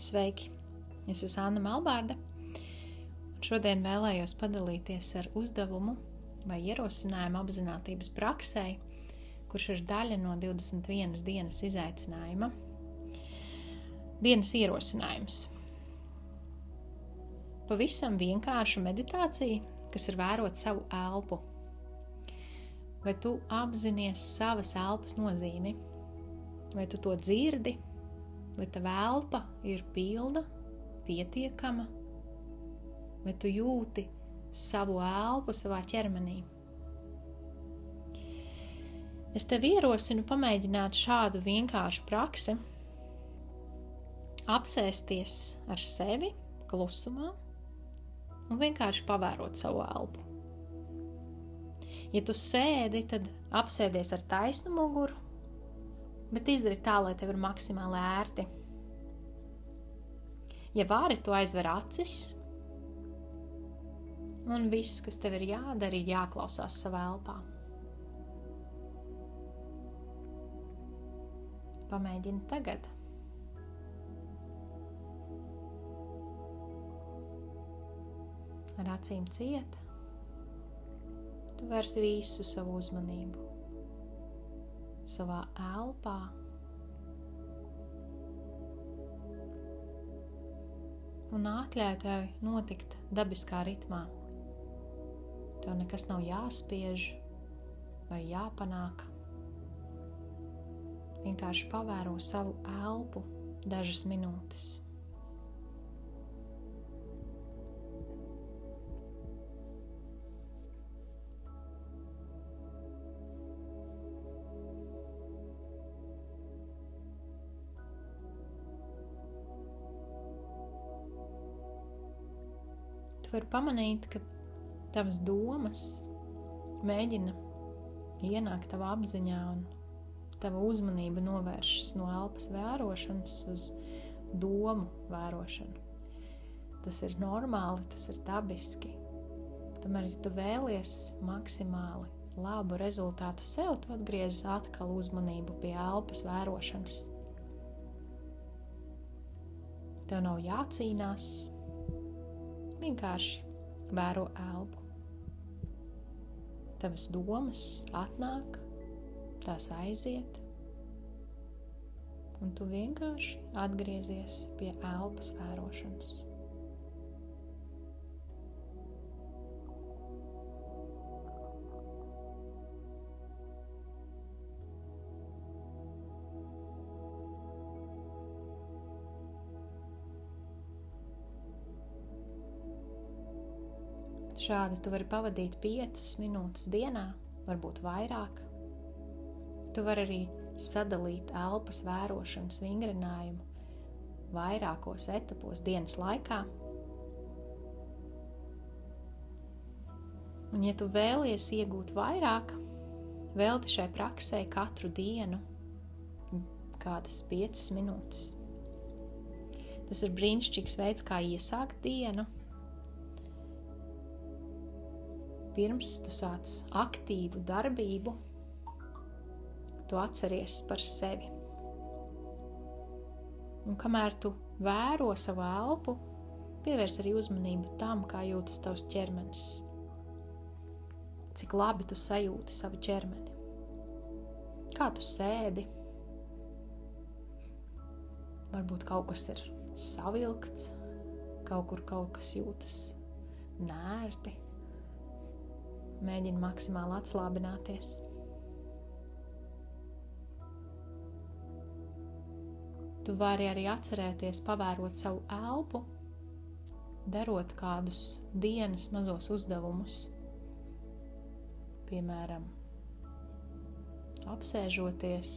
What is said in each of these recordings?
Sveiki! Es esmu Anna Malbārda, šodien vēlējos padalīties ar uzdevumu vai ierosinājumu apziņotības praksē, kurš ir daļa no 21 dienas izaicinājuma. Dienas ierosinājums. Pavisam vienkārša meditācija, kas ir vērot savu elpu. Vai tu apzinājies savas elpas nozīmi? Vai tu to dzirdi, vai tava elpa ir pilna, pietiekama, vai tu jūti savu elpu savā ķermenī. Es tev ierosinu pamēģināt šādu vienkāršu praksi, apsēsties ar sevi klusumā un vienkārši pavērot savu elpu. Ja tu sēdi, tad apsēdies ar taisnu muguru bet izdari tā, lai tev ir maksimāli ērti. Ja vari, to aizver acis, un viss, kas tev ir jādara, ir jāklausās savā elpā. Pamēģini tagad. Ar acīm cieta, tu vērsi visu savu uzmanību savā elpā. Un atļauj tev notikt dabiskā ritmā. Tev nekas nav jāspiež vai jāpanāk. Vienkārši pavēro savu elpu dažas minūtes. Tu vari pamanīt, ka tavas domas mēģina ienākt tavā apziņā un tava uzmanība novēršas no elpas vērošanas uz domu vērošanu. Tas ir normāli, tas ir dabiski. Tomēr, ja tu vēlies maksimāli labu rezultātu sev, tu atgriezis atkal uzmanību pie elpas vērošanas. Tev nav jācīnās, Vienkārši vēro elpu. Tavas domas atnāk, tās aiziet, un tu vienkārši atgriezies pie elpas vērošanas. Šādi tu vari pavadīt 5 minūtes dienā, varbūt vairāk. Tu vari arī sadalīt elpas vērošanas vingrinājumu vairākos etapos dienas laikā. Un, ja tu vēlies iegūt vairāk, velti šai praksē katru dienu kādas 5 minūtes. Tas ir brīnišķīgs veids, kā iesākt dienu pirms tu sāc aktīvu darbību, tu atceries par sevi. Un kamēr tu vēro savu elpu, pievērs arī uzmanību tam, kā jūtas tavs ķermenis. Cik labi tu sajūti savu ķermeni. Kā tu sēdi? Varbūt kaut kas ir savilkts, kaut kur kaut kas jūtas nērti Mēģini maksimāli atslābināties. Tu vari arī atcerēties, pavērot savu elpu, darot kādus dienas mazos uzdevumus. Piemēram, apsēžoties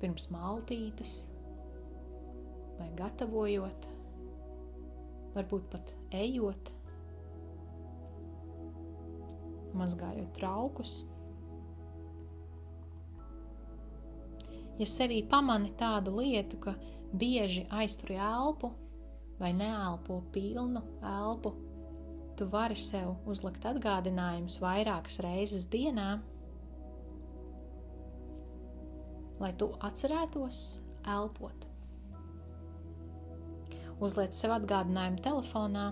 pirms maltītes, vai gatavojot, varbūt pat ejot mazgājot traukus. Ja sevī pamani tādu lietu, ka bieži aizturi elpu vai neelpo pilnu elpu, tu vari sev uzlikt atgādinājumus vairākas reizes dienā, lai tu atcerētos elpot. Uzliec sev atgādinājumu telefonā,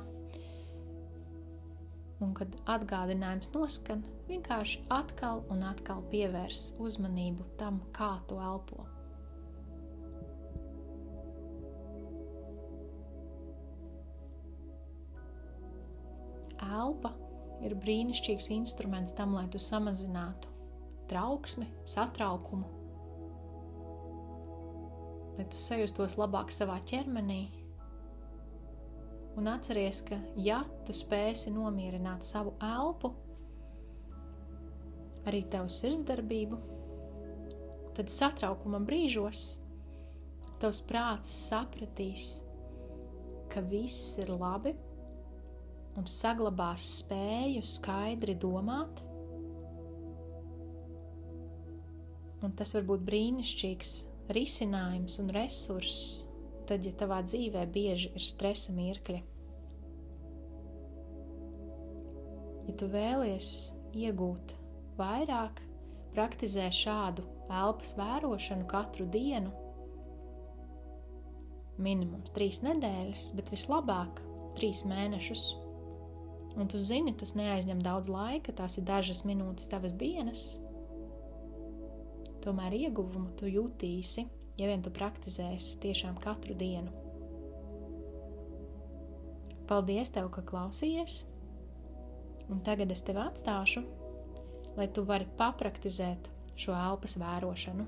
un kad atgādinājums noskan, vienkārši atkal un atkal pievērs uzmanību tam, kā tu elpo. Elpa ir brīnišķīgs instruments tam, lai tu samazinātu trauksmi, satraukumu, lai tu sajustos labāk savā ķermenī. Un atceries, ka ja tu spēsi nomierināt savu elpu, arī tavu sirdsdarbību, tad satraukuma brīžos tavs prāts sapratīs, ka viss ir labi un saglabās spēju skaidri domāt. Un tas var būt brīnišķīgs risinājums un resurss, tad, ja tavā dzīvē bieži ir stresa mirkļi. Ja tu vēlies iegūt vairāk, praktizē šādu elpas vērošanu katru dienu. Minimums trīs nedēļas, bet vislabāk trīs mēnešus. Un tu zini, tas neaizņem daudz laika, tās ir dažas minūtes tavas dienas. Tomēr ieguvumu tu jutīsi, ja vien tu praktizēsi tiešām katru dienu. Paldies, tev, ka klausījies! Un tagad es tevi atstāšu, lai tu vari papraktizēt šo elpas vērošanu.